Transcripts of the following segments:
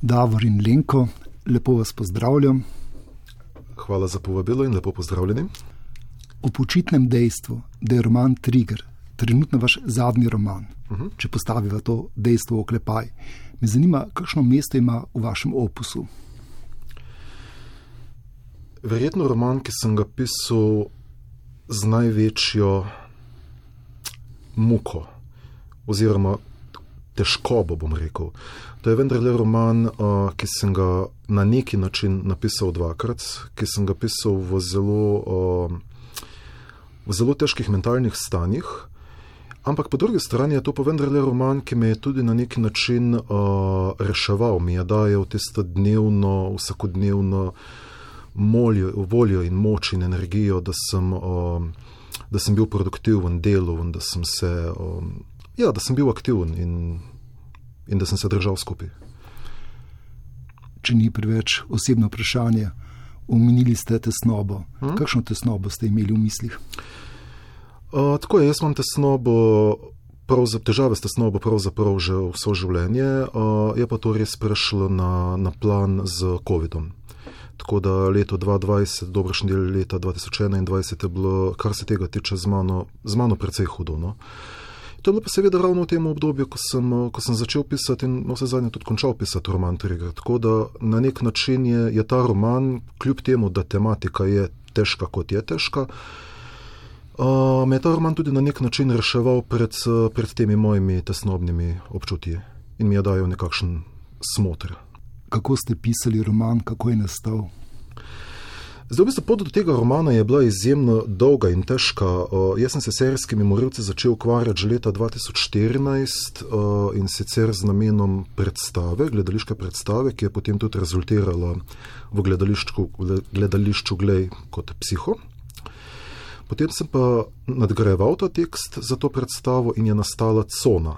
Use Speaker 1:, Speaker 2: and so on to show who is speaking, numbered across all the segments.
Speaker 1: Davor in Lenko, lepo vas pozdravljam.
Speaker 2: Hvala za povabilo in lepo pozdravljeni.
Speaker 1: O počitnem dejstvu, da je roman Trigger, trenutno vaš zadnji roman, uh -huh. če postavimo to dejstvo v oklepaj, me zanima, kakšno mesto ima v vašem opusu.
Speaker 2: Verjetno roman, ki sem ga pisal z največjo muko, oziroma težkobo, bom rekel. To je vendarle roman, uh, ki sem ga na neki način napisal dvakrat, ki sem ga pisal v zelo, uh, v zelo težkih mentalnih stanjih. Ampak po drugi strani je to pa vendarle roman, ki me je tudi na neki način uh, reševal, mi je dajal tisto dnevno, vsakodnevno moljo, voljo in moč in energijo, da sem, uh, da sem bil produktiven, deloven, da sem se. Um, ja, da sem bil aktiven in, in da sem se držal skupaj.
Speaker 1: Če ni preveč osebno vprašanje, omenili ste tesnobo. Hmm? Kakšno tesnobo ste imeli v mislih?
Speaker 2: Uh, tako je, jaz imam tesnobo, za, težave s tesnobo pravzaprav že vse življenje, uh, je pa to res prešlo na, na plan z COVID-om. Tako da leto 2020, dobrošnji del leta 2021 je bilo, kar se tega tiče, z mano, z mano precej hudo. No? Uh, To je bilo pa seveda ravno v tem obdobju, ko sem, ko sem začel pisati in vse zadnje tudi končal pisati roman Trigger. Tako da na nek način je, je ta roman, kljub temu, da tematika je težka, kot je težka, uh, me je ta roman tudi na nek način reševal pred, pred temi mojimi tesnobnimi občutji in mi je dajal nekakšen smotr.
Speaker 1: Kako ste pisali roman, kako je nastal?
Speaker 2: Zdaj, v bistvu pot do tega romana je bila izjemno dolga in težka. Uh, jaz sem se s serijskimi morilci začel ukvarjati že leta 2014 uh, in sicer z namenom predstave, gledališke predstave, ki je potem tudi rezultirala v gledališču, gledališču Glej kot psiho. Potem sem pa nadgrajeval ta tekst za to predstavo in je nastala Cona.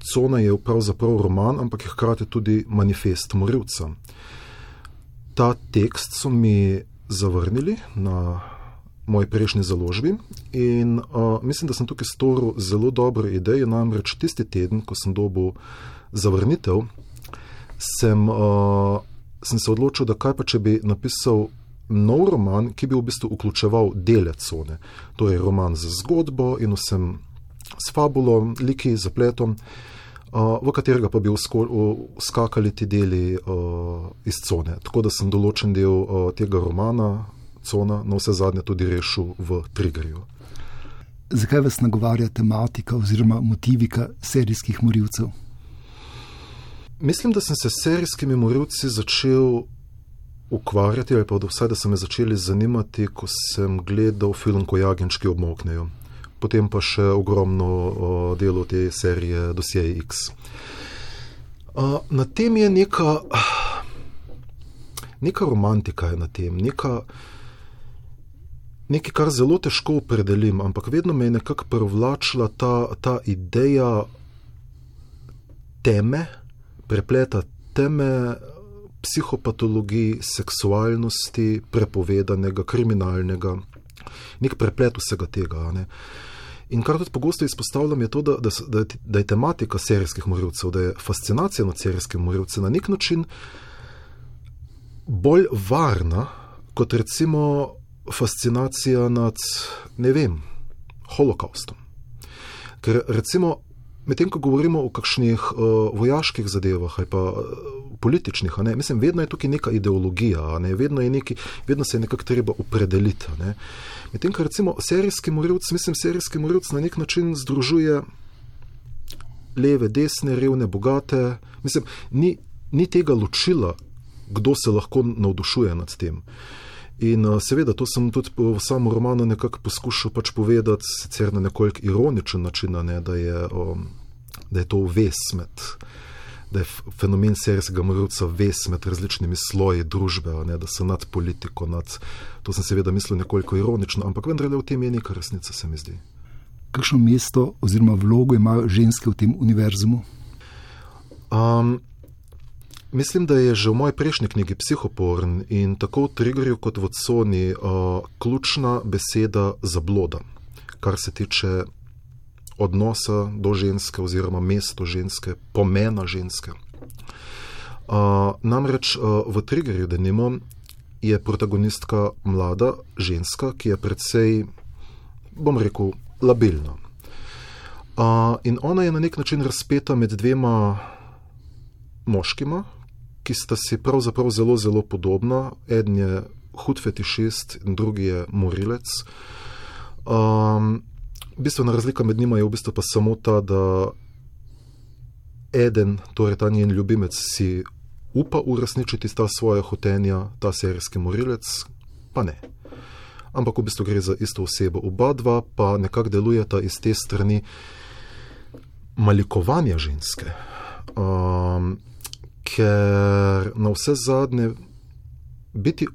Speaker 2: Cona je pravzaprav roman, ampak je hkrati tudi manifest morilca. Ta tekst so mi zavrnili na moji prejšnji založbi. In uh, mislim, da sem tukaj storil zelo dobro idejo. Namreč tisti teden, ko sem dobil zavrnitev, sem, uh, sem se odločil, da kaj pa če bi napisal. Nov roman, ki bi v bistvu vključeval dele cone, to je roman z zgodbo in vsem s fabulo, liki, zapletom, uh, v katerega pa bi uskakali ti deli uh, iz cone. Tako da sem določen del uh, tega romana, cona, na vse zadnje tudi rešil v Triggerju.
Speaker 1: Zakaj vas nagovarja tematika oziroma motivika serijskih morilcev?
Speaker 2: Mislim, da sem se s serijskimi morilci začel ukvarjati, ali pa vsaj da so me začeli zanimati, ko sem gledal film Ko jagenčki obmoknejo potem pa še ogromno delo te serije Dosej X. Na tem je neka, neka romantika, je na tem, neka, nekaj, kar zelo težko opredelim, ampak vedno me je nekako privlačila ta, ta ideja teme, prepleta teme. Psihopatologiji, seksualnosti, prepovedanega, kriminalnega, nek preplet vsega tega. Ne. In kar tudi pogosto izpostavljam, je to, da, da, da, da je tematika serijskih morilcev, da je fascinacija nad serijskimi morilci na nek način bolj varna kot recimo fascinacija nad, ne vem, holokaustom. Ker recimo medtem, ko govorimo o kakšnih uh, vojaških zadevah ali pa uh, političnih, ne, mislim, vedno je tukaj neka ideologija, ne, vedno, je neki, vedno se je nekako treba opredeliti. Ne. Medtem, ko recimo serijski morilc, mislim, serijski morilc na nek način združuje leve, desne, revne, bogate. Mislim, ni, ni tega ločila, kdo se lahko navdušuje nad tem. In uh, seveda, to sem tudi v samem romanu nekako poskušal pač povedati, sicer na nekoliko ironičen način, ne, da, je, um, da je to ves med. Da je fenomen serijskega morilca ves med različnimi sloji družbe, ne, da so nad politiko. Nad, to sem seveda mislil nekoliko ironično, ampak vendar v tem je nekaj resnice, se mi zdi.
Speaker 1: Kakšno mesto oziroma vlogo imajo ženske v tem univerzumu?
Speaker 2: Um, Mislim, da je že v moji prejšnji knjigi Psihoporn in tako v Triggerju kot v Soni uh, ključna beseda zabloda, kar se tiče odnosa do ženske oziroma mesto ženske, pomena ženske. Uh, namreč uh, v Triggerju, da nimo, je protagonistka mlada ženska, ki je precej, bom rekel, labilna. Uh, in ona je na nek način razpeta med dvema moškima, ki sta si pravzaprav zelo, zelo podobna. Eden je hud fetišist drugi je morilec. Um, bistvena razlika med njima je v bistvu pa samo ta, da eden, torej ta njen ljubimec, si upa uresničiti ta svoje hotenja, ta serijski morilec, pa ne. Ampak v bistvu gre za isto osebo. Oba dva pa nekako delujeta iz te strani malikovanja ženske. Um, ker na vse zadnje biti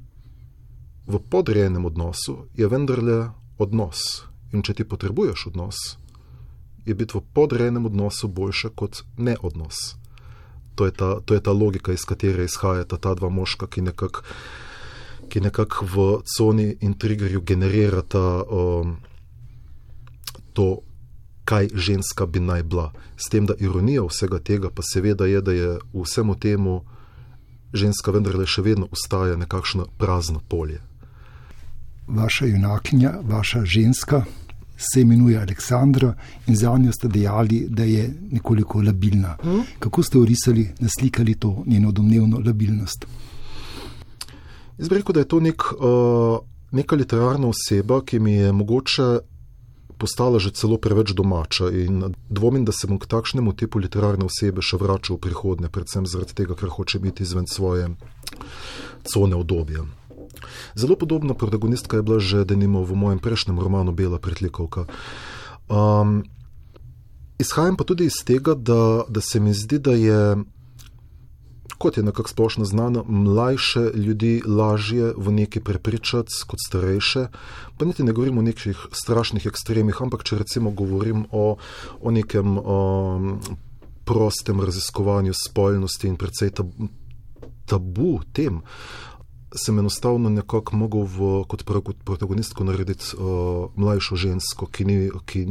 Speaker 2: v podrejenem odnosu je vendarle odnos. In če ti potrebuješ odnos, je biti v podrejenem odnosu boljše kot ne odnos. To je ta, to je ta logika, iz katere izhajata ta dva moška, ki nekako nekak v coni in triggerju generirata um, to, kaj ženska bi naj bila. S tem, da ironija vsega tega pa seveda je, da je vsemu temu ženska vendarle še vedno ustaja nekakšno prazno polje.
Speaker 1: Vaša junakinja, vaša ženska se imenuje Aleksandra in za njo ste dejali, da je nekoliko labilna. Hmm? Kako ste orisali, naslikali to njeno domnevno labilnost?
Speaker 2: Jaz bi rekel, da je to nek, uh, neka literarna oseba, ki mi je mogoče postala že celo preveč domača in dvomim, da se bom k takšnemu tipu literarne osebe še vračal v prihodnje, predvsem zaradi tega, ker hoče biti izven svoje cone obdobja. Zelo podobna protagonistka je bila že denimo v mojem prejšnjem romanu Bela pretlikovka. Um, izhajam pa tudi iz tega, da, da se mi zdi, da je kot je nekako splošno znano, mlajše ljudi lažje v neki prepričati kot starejše. Pa niti ne govorim o nekih strašnih ekstremih, ampak če recimo govorim o, o nekem o, prostem raziskovanju spolnosti in tab, tabu tem. Sem enostavno nekako mogel v, kot, protagonistko narediti uh, mlajšo žensko, ki ni, ki,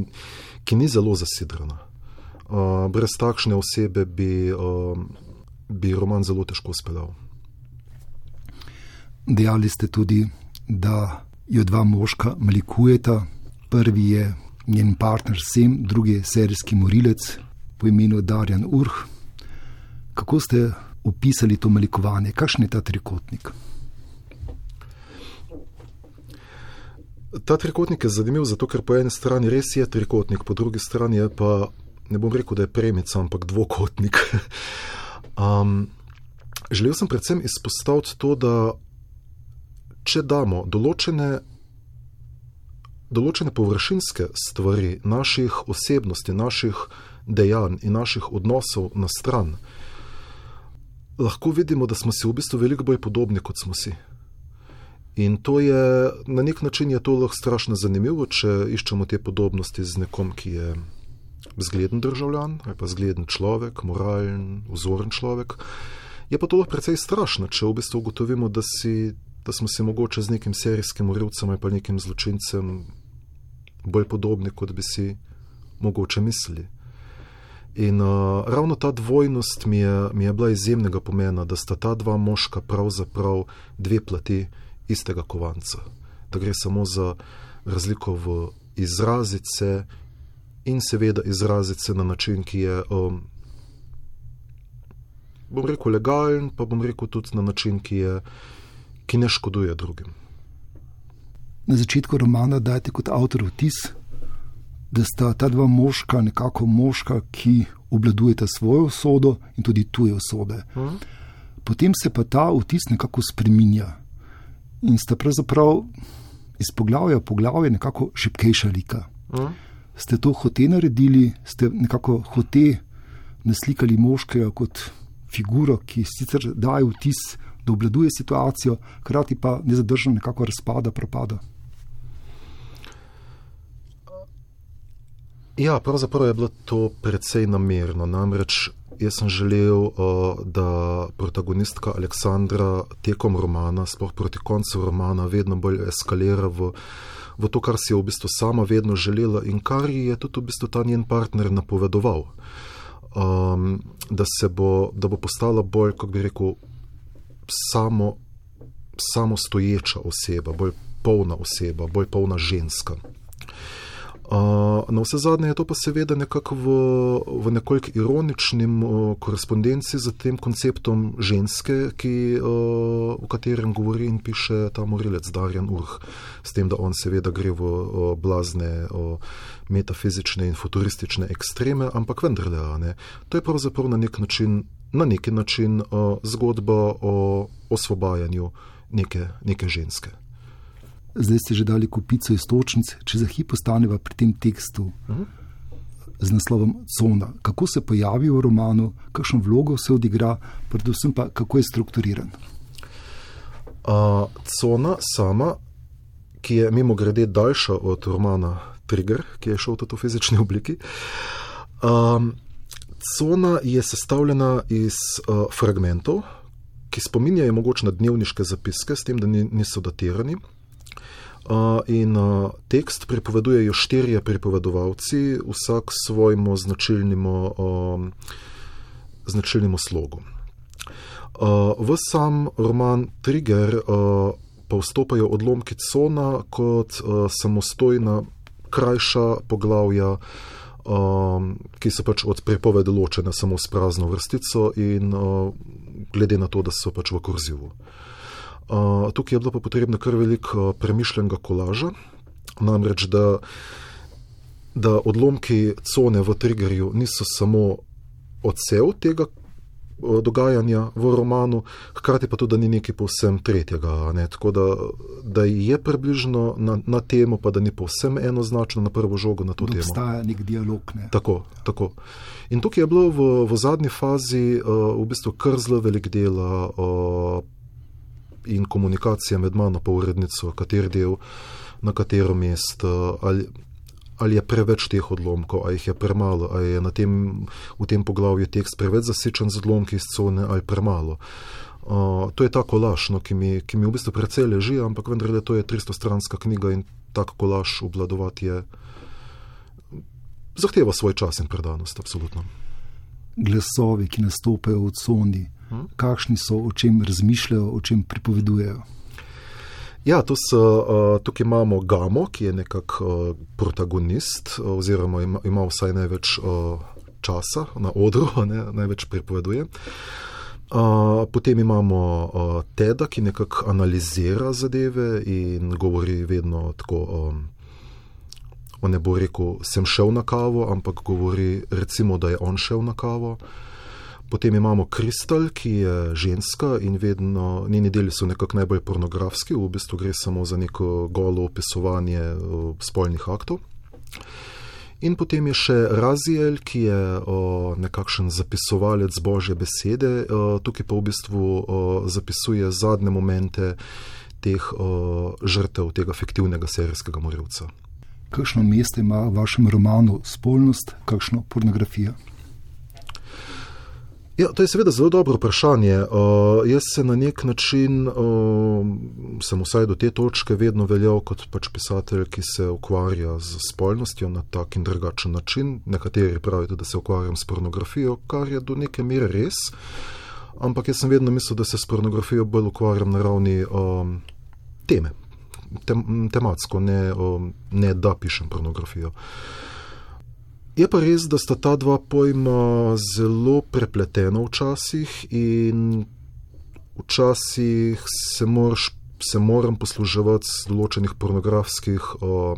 Speaker 2: ki ni zelo zasidrana. Uh, brez takšne osebe bi uh, bi roman zelo težko speljal.
Speaker 1: Dejali ste tudi, da jo dva moška malikujeta. Prvi je njen partner Sem, drugi je serijski morilec po imenu Darjan Urh. Kako ste opisali to malikovanje, kakšen je ta trikotnik?
Speaker 2: Ta trikotnik je zanimiv zato, ker po eni strani res je trikotnik, po drugi strani je pa, ne bom rekel, da je premica, ampak dvokotnik. Um, želel sem predvsem izpostaviti to, da če damo določene, določene površinske stvari naših osebnosti, naših dejanj in naših odnosov na stran, lahko vidimo, da smo si v bistvu veliko bolj podobni, kot smo si. In to je na nek način je to lahko strašno zanimivo, če iščemo te podobnosti z nekom, ki je zgleden državljan ali pa zgleden človek, moralen, vzoren človek. Je pa to lahko precej strašno, če v bistvu ugotovimo, da, si, da smo si mogoče z nekim serijskim morilcem ali pa nekim zločincem bolj podobni, kot bi si mogoče mislili. In uh, ravno ta dvojnost mi je, mi je bila izjemnega pomena, da sta ta dva moška pravzaprav dve plati istega kovanca. Da gre samo za razliko v izrazice in seveda izraziti se na način, ki je, um, bom rekel, legalen, pa bom rekel tudi na način, ki, je, ki ne škoduje drugim.
Speaker 1: Na začetku romana dajete kot avtor vtis, da sta ta dva moška nekako moška, ki obladujeta svojo usodo in tudi tuje usode. Hmm. Potem se pa ta vtis nekako spreminja in sta pravzaprav iz poglavja v poglavje nekako šipkejša lika. Hmm ste to hote naredili, ste nekako hote naslikali moškega kot figuro, ki sicer daje vtis, da obladuje situacijo, hkrati pa nezadržno nekako razpada, propada.
Speaker 2: Ja, pravzaprav je bilo to precej namerno. Namreč jaz sem želel, uh, da protagonistka Aleksandra tekom romana, sploh proti koncu romana, vedno bolj eskalira v v to, kar si je v bistvu sama vedno želela in kar ji je tudi v bistvu ta njen partner napovedoval. um, da, bo, da bo postala bolj, kako bi rekel, samo, samostoječa oseba, bolj polna oseba, bolj polna ženska. Uh, na vse zadnje je to pa seveda nekako v, v nekoliko ironičnem uh, korespondenci z tem konceptom ženske, ki, uh, o katerem govori in piše ta morilec Darjan Urh, s tem, da on seveda gre v uh, blazne uh, metafizične in futuristične ekstreme, ampak vendarle, ne, to je pravzaprav na nek način, na neki način uh, zgodba o osvobajanju neke, neke ženske
Speaker 1: zdaj ste že dali kupico istočnic, če za hip ostaneva pri tem tekstu uh -huh. z naslovom Cona. Kako se pojavi v romanu, kakšno vlogo se odigra, predvsem pa kako je strukturiran.
Speaker 2: Uh, cona sama, ki je mimo grede daljša od romana Trigger, ki je šel v tej fizični obliki. Um, cona je sestavljena iz uh, fragmentov, ki spominjajo mogoče na dnevniške zapiske, s tem, da niso datirani. In tekst pripovedujejo štirje pripovedovalci, vsak s svojim značilnim, značilnim slogom. V sam roman Trigger pa vstopajo odlomki Cona kot samostojna, krajša poglavja, ki so pač od pripovedi ločene samo s prazno vrstico in glede na to, da so pač v kurzivu tukaj je bilo pa potrebno kar veliko premišljenega kolaža, namreč da, da odlomki cone v triggerju niso samo odsev tega dogajanja v romanu, hkrati pa tudi, da ni nekaj povsem tretjega. Ne? Tako da, da je približno na, na temo, pa da ni povsem enoznačno na prvo žogo na to
Speaker 1: da
Speaker 2: temo.
Speaker 1: Obstaja nek dialog. Ne?
Speaker 2: Tako, tako. In tukaj je bilo v, v zadnji fazi uh, v bistvu kar zelo velik del. Uh, in komunikacija med mano in urednico, kater del, na katero mesto, ali, ali je preveč teh odlomkov, ali jih je premalo, ali je tem, v tem poglavju tekst preveč zasičen z odlomki iz cone, ali premalo. Uh, to je ta kolaž, no, ki, mi, ki mi v bistvu precej leži, ampak vendar je to 300-stranska knjiga in tak kolaž obvladovati je. Zahteva svoj čas in predanost, absolutno.
Speaker 1: Glasovi, ki nastopajo v coni, kakšni so, o čem razmišljajo, o čem pripovedujejo.
Speaker 2: Ja, so, uh, tukaj imamo Gamo, ki je nekako uh, protagonist, uh, oziroma ima, ima vsaj največ časa na odru, ne, največ pripoveduje. Potem imamo Teda, ki nekako analizira zadeve in govori vedno tako. On ne bo rekel, sem šel na kavo, ampak govori, recimo, da je on šel na kavo. Potem imamo Kristal, ki je ženska in vedno njeni deli so nekako najbolj pornografski, v bistvu gre samo za neko golo opisovanje spolnih aktov. In potem je še Raziel, ki je o, nekakšen zapisovalec božje besede, o, tukaj pa v bistvu o, zapisuje zadnje momente teh o, žrtev tega fiktivnega serijskega morilca.
Speaker 1: Kakšno mesto ima v vašem romanu spolnost, kakšno pornografijo?
Speaker 2: Ja, to je seveda zelo dobro vprašanje. Uh, jaz se na nek način, uh, sem vsaj do te točke, vedno veljal kot pač pisatelj, ki se ukvarja z spolnostjo na tak in drugačen način. Nekateri pravijo, da se ukvarjam s pornografijo, kar je do neke mere res. Ampak jaz sem vedno mislil, da se s pornografijo bolj ukvarjam na ravni um, teme, tem, tematsko, ne, ne da pišem pornografijo. Je pa res, da sta ta dva pojma zelo prepletena včasih in včasih se, moraš, se moram posluževati določenih pornografskih o,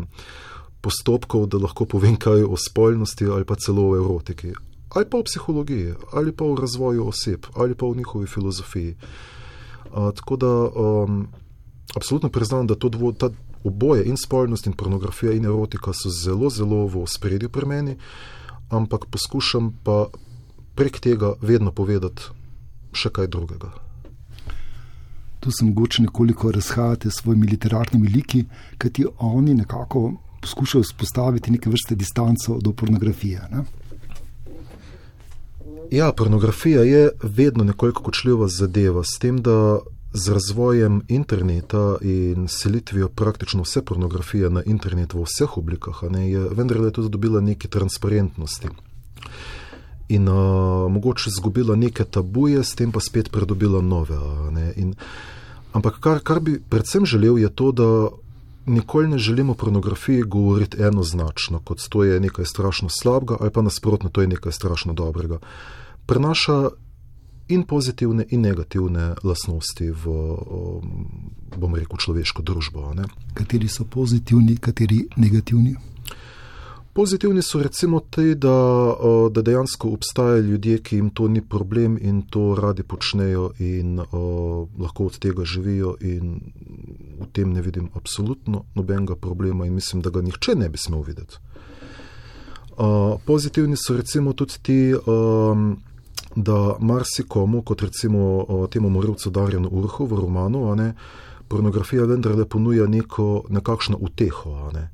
Speaker 2: postopkov, da lahko povem kaj o spolnosti ali pa celo o erotiki. Ali pa o psihologiji, ali pa o razvoju oseb, ali pa o njihovi filozofiji. A, tako da um, absolutno priznam, da to dvo, ta oboje, in spolnost, in pornografija, in erotika so zelo, zelo v spredju pri meni, ampak poskušam pa prek tega vedno povedati še kaj drugega.
Speaker 1: Tu se mogoče nekoliko razhajate s svojimi literarnimi liki, kajti oni nekako poskušajo vzpostaviti neke vrste distanco do pornografije. Ne?
Speaker 2: Ja, pornografija je vedno nekoliko kočljiva zadeva, s tem, da Z razvojem interneta in selitvijo praktično vse pornografije na internet v vseh oblikah, ne, je vendar je tudi dobila neki transparentnosti. in uh, mogoče izgubila neke tabuje, s tem pa spet pridobila nove. In, ampak kar, kar bi predvsem želel, je to, da nikoli ne želimo o pornografiji govoriti enoznačno, kot to je nekaj strašno slabega, ali pa nasprotno, to je nekaj strašno dobrega. Prenaša in pozitivne, in negativne lastnosti v, bom rekel, človeško družbo. Ne?
Speaker 1: Kateri so pozitivni, kateri negativni?
Speaker 2: Pozitivni so recimo te, da, da dejansko obstajajo ljudje, ki jim to ni problem in to radi počnejo in o, lahko od tega živijo in v tem ne vidim absolutno nobenega problema in mislim, da ga nihče ne bi smel videti. O, pozitivni so recimo tudi ti, o, da marsikomu, kot recimo temu morilcu Darjanu Urhu v romanu, ne, pornografija vendarle ponuja neko, nekakšno uteho. Ne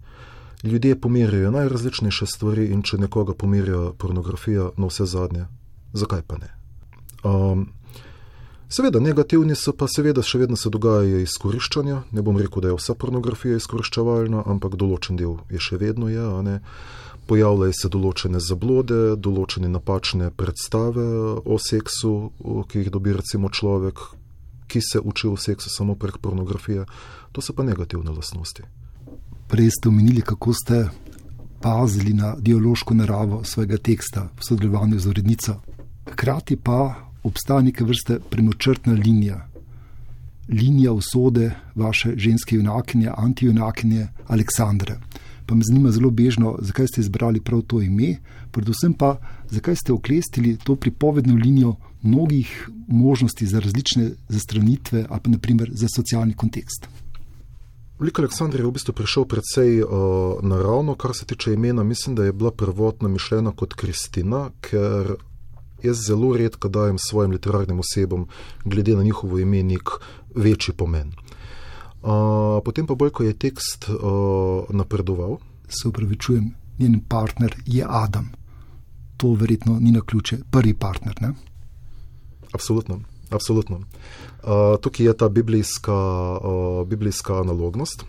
Speaker 2: ljudje pomirjajo najrazličnejše stvari in če nekoga pomirja pornografija, no vse zadnje, zakaj pa ne? Um, seveda, negativni so pa seveda še vedno se dogajajo izkoriščanja. Ne bom rekel, da je vsa pornografija izkoriščevalna, ampak določen del je še vedno je. Pojavljajo se določene zablode, določene napačne predstave o seksu, ki jih dobi recimo človek, ki se uči o seksu samo prek pornografije. To so pa negativne lastnosti.
Speaker 1: Prej ste omenili, kako ste pazili na dialoško naravo svojega teksta v sodelovanju z urednico. Hkrati pa obstaja neke vrste premočrtna linija, linija usode vaše ženske junakinje, antijunakinje Aleksandre. Pa me zanima zelo bežno, zakaj ste izbrali prav to ime, predvsem pa zakaj ste oklestili to pripovedno linijo mnogih možnosti za različne zastranitve, a pa naprimer za socialni kontekst.
Speaker 2: Lik Aleksandr je v bistvu prišel precej uh, naravno, kar se tiče imena. Mislim, da je bila prvotno mišljena kot Kristina, ker jaz zelo redko dajem svojim literarnim osebam, glede na njihovo imenik, večji pomen. Uh, potem pa bolj, ko je tekst uh, napredoval.
Speaker 1: Se upravičujem, njen partner je Adam. To verjetno ni na ključe, prvi partner. Ne?
Speaker 2: Absolutno. Absolutno. Uh, tukaj je ta biblijska, uh, biblijska analognost,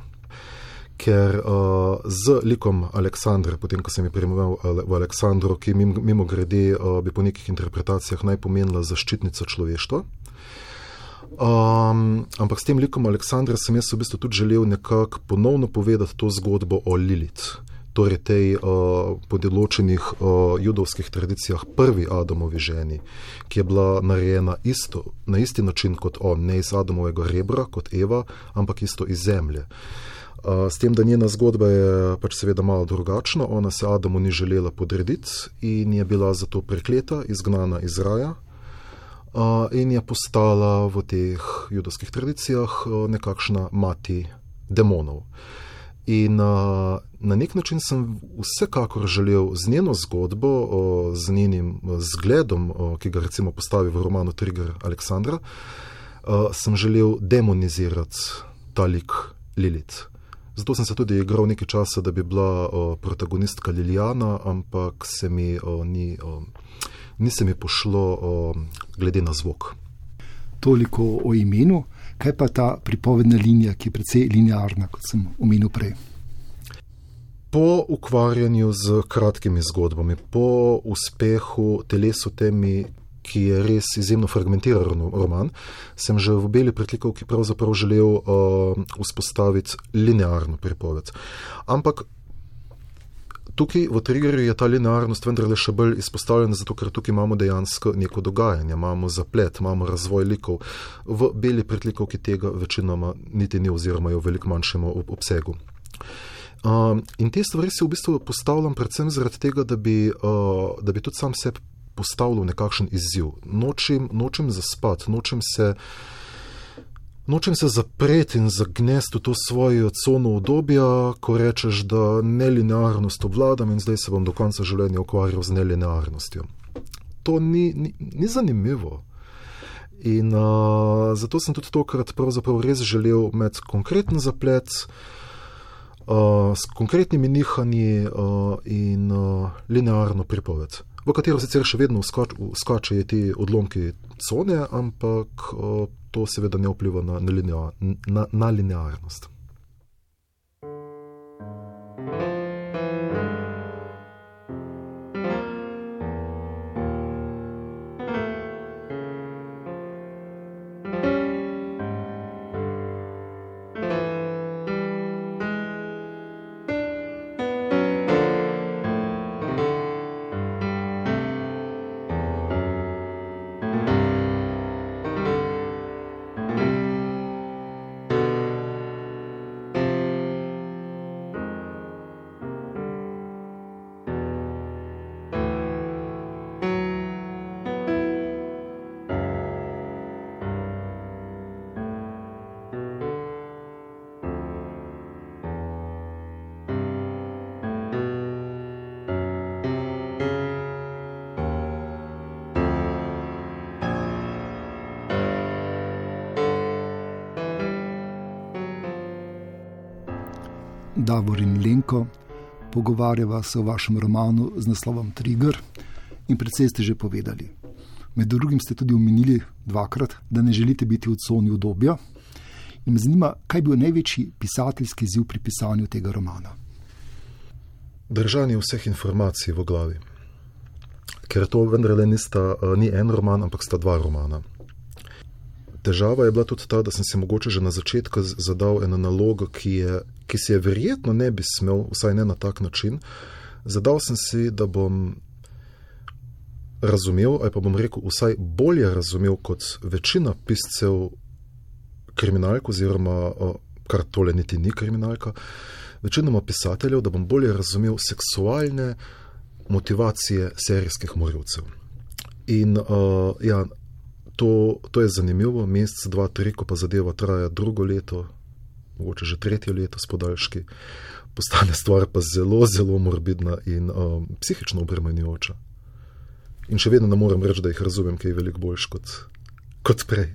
Speaker 2: ker uh, z likom Aleksandra, potem ko sem jih prejmoval v Aleksandru, ki mimo, grede uh, bi po nekih interpretacijah naj pomenila zaščitnica človeštva. Um, ampak s tem likom Aleksandra sem jaz v bistvu tudi želel nekako ponovno povedati to zgodbo o Lilith torej tej uh, po določenih uh, judovskih tradicijah prvi Adamovi ženi, ki je bila narejena isto, na isti način kot on, ne iz Adamovega rebra, kot Eva, ampak isto iz zemlje. Uh, s tem, da njena zgodba je pač seveda malo drugačna, ona se Adamu ni želela podrediti in je bila zato prekleta, izgnana iz raja. In je postala v teh judovskih tradicijah nekakšna mati demonov. In uh, na nek način sem vsekakor želel z njeno zgodbo, uh, z njenim zgledom, uh, ki ga recimo postavi v romanu Trigger Aleksandra, uh, sem želel demonizirati ta lik Lilith. Zato sem se tudi igral nekaj časa, da bi bila uh, protagonistka Liljana, ampak se mi uh, ni, uh, ni se mi pošlo glede na zvok.
Speaker 1: Toliko o imenu. Kaj pa ta pripovedna linija, ki je precej linearna, kot sem omenil prej?
Speaker 2: Po ukvarjanju z kratkimi zgodbami, po uspehu telesu temi, ki je res izjemno fragmentiran roman, sem že v Beli pritlikovki pravzaprav želel uh, vzpostaviti linearno pripoved. Ampak tukaj v triggerju je ta linearnost vendarle še bolj izpostavljena, zato ker tukaj imamo dejansko neko dogajanje, imamo zaplet, imamo razvoj likov. V beli pretlikovki tega večinoma niti ni, oziroma je v veliko manjšem obsegu. Uh, in te stvari si v bistvu postavljam predvsem zaradi tega, da bi, uh, da bi tudi sam sebi postavil nekakšen izziv. Nočem, nočem zaspati, nočem se. Nočem se zapreti in zagnesti v to svojo cono obdobja, ko rečeš, da nelinearnost obvladam in zdaj se bom do konca življenja ukvarjal z nelinearnostjo. To ni, ni, ni zanimivo. In uh, zato sem tudi tokrat res želel imeti konkreten zaplet uh, s konkretnimi nihanji uh, in uh, linearno pripoved, v katero sicer še vedno skačejo ti odlomki cone, ampak. Uh, to seveda ne vpliva na, na, linea, na, na linearnost.
Speaker 1: Davor in Lenko. Pogovarjava se o vašem romanu z naslovom Trigger in predvsej ste že povedali. Med drugim ste tudi omenili dvakrat, da ne želite biti v coni obdobja. In me zanima, kaj je bil največji pisateljski ziv pri pisanju tega romana.
Speaker 2: Držanje vseh informacij v glavi. Ker to vendarle nista, ni en roman, ampak sta dva romana. Težava je bila tudi ta, da sem si mogoče že na začetku zadal eno nalogo, ki, je, ki si je verjetno ne bi smel, vsaj ne na tak način. Zadal sem si, da bom razumel, ali pa bom rekel, vsaj bolje razumel kot večina piscev kriminalk, oziroma kar tole niti ni kriminalka, večinoma pisateljev, da bom bolje razumel seksualne motivacije serijskih morilcev. In uh, ja, to, to je zanimivo, mesec, dva, tri, ko pa zadeva traja drugo leto, mogoče že tretje leto s podaljški, postane stvar pa zelo, zelo morbidna in um, psihično obremenjujoča. In še vedno ne morem reči, da jih razumem, kaj je veliko boljš kot, kot prej.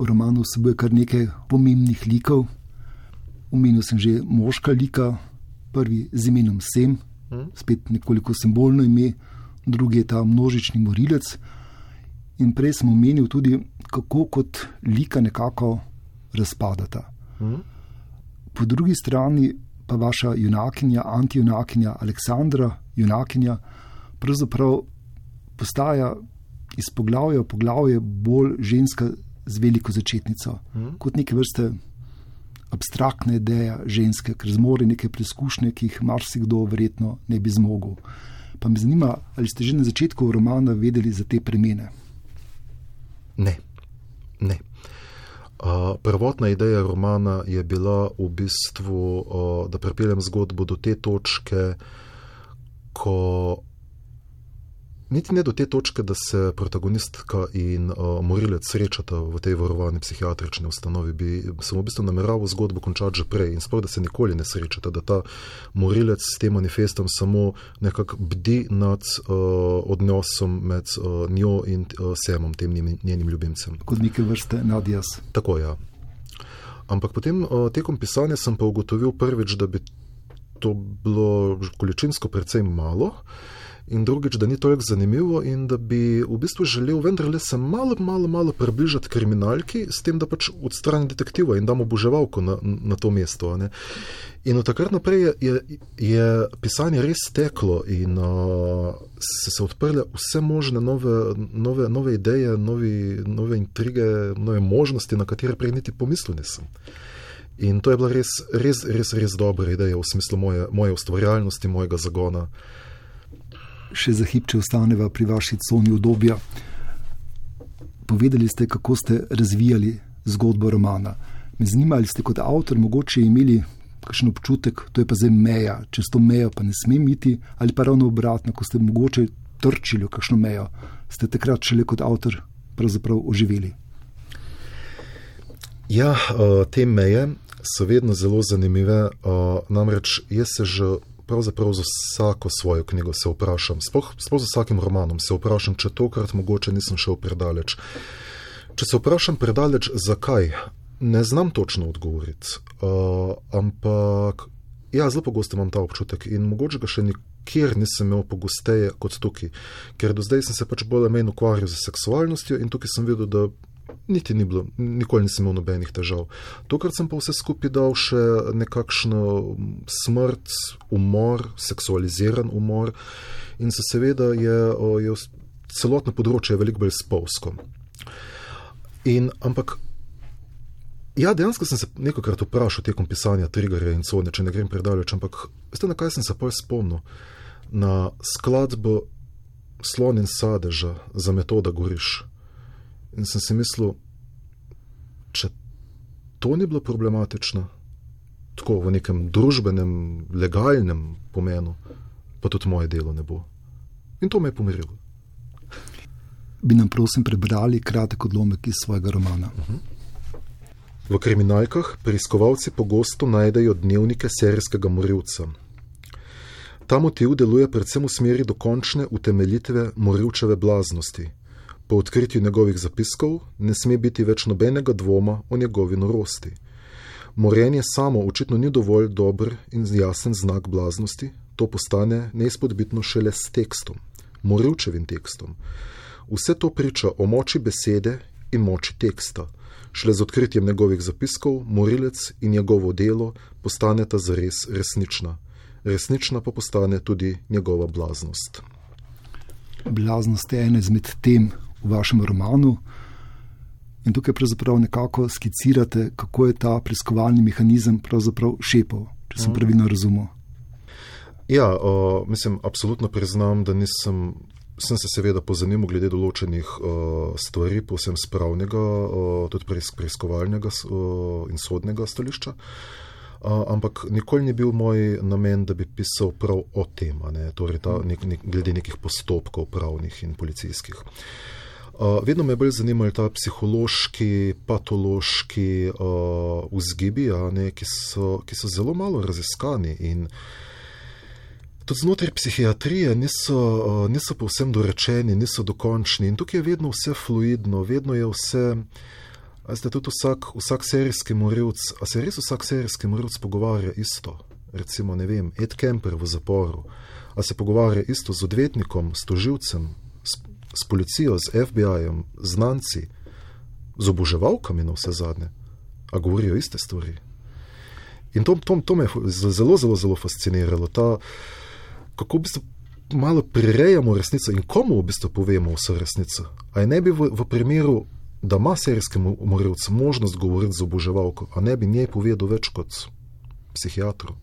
Speaker 1: V romanu vsebuje kar nekaj pomembnih likov. Umenil sem že moška lika, prvi z imenom Sem, hm? spet nekoliko simbolno ime, drugi je ta množični morilec. In prej smo omenili tudi, kako kot lika nekako razpadata. Mm. Po drugi strani pa vaša junakinja, antijunakinja Aleksandra, junakinja, pravzaprav postaja iz poglavja v poglavje bolj ženska z veliko začetnico, mm. kot neke vrste abstraktna ideja ženske, ker zmore neke preizkušnje, ki jih marsikdo verjetno ne bi zmogel. Pa me zanima, ali ste že na začetku romana vedeli za te premene.
Speaker 2: Ne. ne. Uh, prvotna ideja romana je bila v bistvu, uh, da pripeljem zgodbo do te točke, ko niti ne do te točke, da se protagonistka in uh, morilec srečata v tej varovani psihiatrični ustanovi, bi sem v bistvu nameraval zgodbo končati že prej in sploh, da se nikoli ne srečata, da ta morilec s tem manifestom samo nekako bdi nad uh, odnosom med uh, njo in uh, semom, tem njenim ljubimcem.
Speaker 1: Kot neke vrste nadjas.
Speaker 2: Tako je. Ja. Ampak potem uh, tekom pisanja sem pa ugotovil prvič, da bi to bilo količinsko precej malo in drugič, da ni toliko zanimivo, in da bi v bistvu želel vendarle se malo, malo, malo približati kriminalki, s tem, da pač odstranim detektiva in damo boževalko na, na to mesto. Ne. In od takrat naprej je, je, je pisanje res teklo in uh, se, se odprle vse možne nove, nove, nove ideje, novi, nove intrige, nove možnosti, na katere prej niti pomislil nisem. In to je bila res, res, res, res dobra ideja v smislu moje, moje ustvarjalnosti, mojega zagona
Speaker 1: še za hip, če ostaneva pri vaši coni obdobja. Povedali ste, kako ste razvijali zgodbo romana. Me zanima, ali ste kot avtor mogoče imeli kakšen občutek, da je pa zdaj meja, čez to mejo pa ne smem iti, ali pa ravno obratno, ko ste mogoče trčili v kakšno mejo, ste takrat šele kot avtor pravzaprav oživeli.
Speaker 2: Ja, te meje so vedno zelo zanimive. Namreč jaz se že pravzaprav za vsako svojo knjigo se vprašam, sploh za vsakim romanom se vprašam, če tokrat mogoče nisem šel predaleč. Če se vprašam predaleč, zakaj, ne znam točno odgovoriti. Uh, ampak ja, zelo pogosto imam ta občutek in mogoče ga še nikjer nisem imel pogosteje kot tukaj, ker do zdaj sem se pač bolj ali manj ukvarjal z seksualnostjo in tukaj sem videl, da niti ni bilo, nikoli nisem imel nobenih težav. Tokrat sem pa vse skupaj dal še nekakšno smrt, umor, seksualiziran umor in se seveda je, je celotno področje veliko bolj spolsko. In ampak. Ja, dejansko sem se nekajkrat vprašal tekom pisanja Triggerja in Cone, če ne grem predaleč, ampak veste, na kaj sem se pol spomnil? Na skladbo Slon in sadeža za metoda Goriš. In sem si mislil, če to ni bilo problematično, tako v nekem družbenem, legalnem pomenu, pa tudi moje delo ne bo. In to me je pomirilo.
Speaker 1: Bi nam prosim prebrali kratek odlomek iz svojega romana. Uh mhm. -huh.
Speaker 2: V kriminalkah preiskovalci pogosto najdejo dnevnike serijskega morilca. Ta motiv deluje predvsem v smeri dokončne utemeljitve morilčeve blaznosti. Po odkritju njegovih zapiskov ne sme biti več nobenega dvoma o njegovi norosti. Morenje samo očitno ni dovolj dober in jasen znak blaznosti, to postane neizpodbitno šele s tekstom, morilčevim tekstom. Vse to priča o moči besede in moči teksta. Šele z odkritjem njegovih zapiskov, morilec in njegovo delo postaneta zares resnična. Resnična pa postane tudi njegova blaznost.
Speaker 1: Blaznost je ena izmed tem v vašem romanu. In tukaj pravzaprav nekako skicirate, kako je ta preiskovalni mehanizem pravzaprav šepal, če sem pravilno razumel.
Speaker 2: Ja, o, mislim, absolutno priznam, da nisem. Sem se seveda pozanimal glede določenih uh, stvari, posebno z pravnega, uh, tudi preiskovalnega uh, in sodnega stališča, uh, ampak nikoli ni bil moj namen, da bi pisal prav o tem, ne, torej ta, nek, nek, glede nekih postopkov pravnih in policijskih. Uh, vedno me bolj zanimali ta psihološki, patološki uh, vzgibi, ne, ki, so, ki so zelo malo raziskani. Tudi znotraj psihiatrije niso, niso povsem dorečeni, niso dokončni in tukaj je vedno vse fluidno, vedno je vse. Zdaj, tudi vsak, vsak serijski morilc, a se res vsak serijski morilc pogovarja isto? Recimo, ne vem, Ed Kemper v zaporu, a se pogovarja isto z odvetnikom, s toživcem, s, policijo, z FBI-jem, znanci, z oboževalkami na vse zadnje, a govorijo iste stvari. In to, to, to me je zelo, zelo, zelo fasciniralo. Ta, kako v bistvu malo prirejamo resnico in komu v bistvu povemo vso resnico. A ne bi v, v primeru, da ima serijski morilc možnost govoriti z oboževalko, a ne bi njej povedal več kot psihiatru.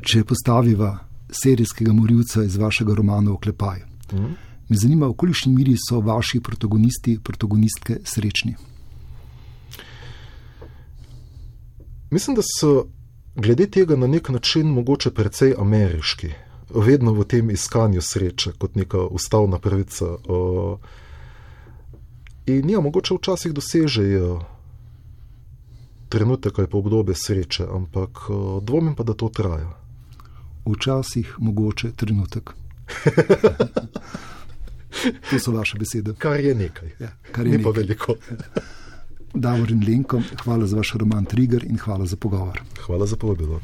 Speaker 1: Če postaviva serijskega morilca iz vašega romana Oklepaj, mm. Me zanima, v kolikšni miri so vaši protagonisti, protagonistke srečni.
Speaker 2: Mislim, da so glede tega na nek način mogoče precej ameriški vedno v tem iskanju sreče, kot neka ustavna pravica. In ja, mogoče včasih dosežejo trenutek ali pa obdobje sreče, ampak dvomim pa, da to traja.
Speaker 1: Včasih mogoče trenutek. to so vaše besede.
Speaker 2: Kar je nekaj. Ja, kar je Ni nekaj. pa veliko.
Speaker 1: Davor in Lenko, hvala za vaš roman Trigger in hvala za pogovor.
Speaker 2: Hvala za povabilo.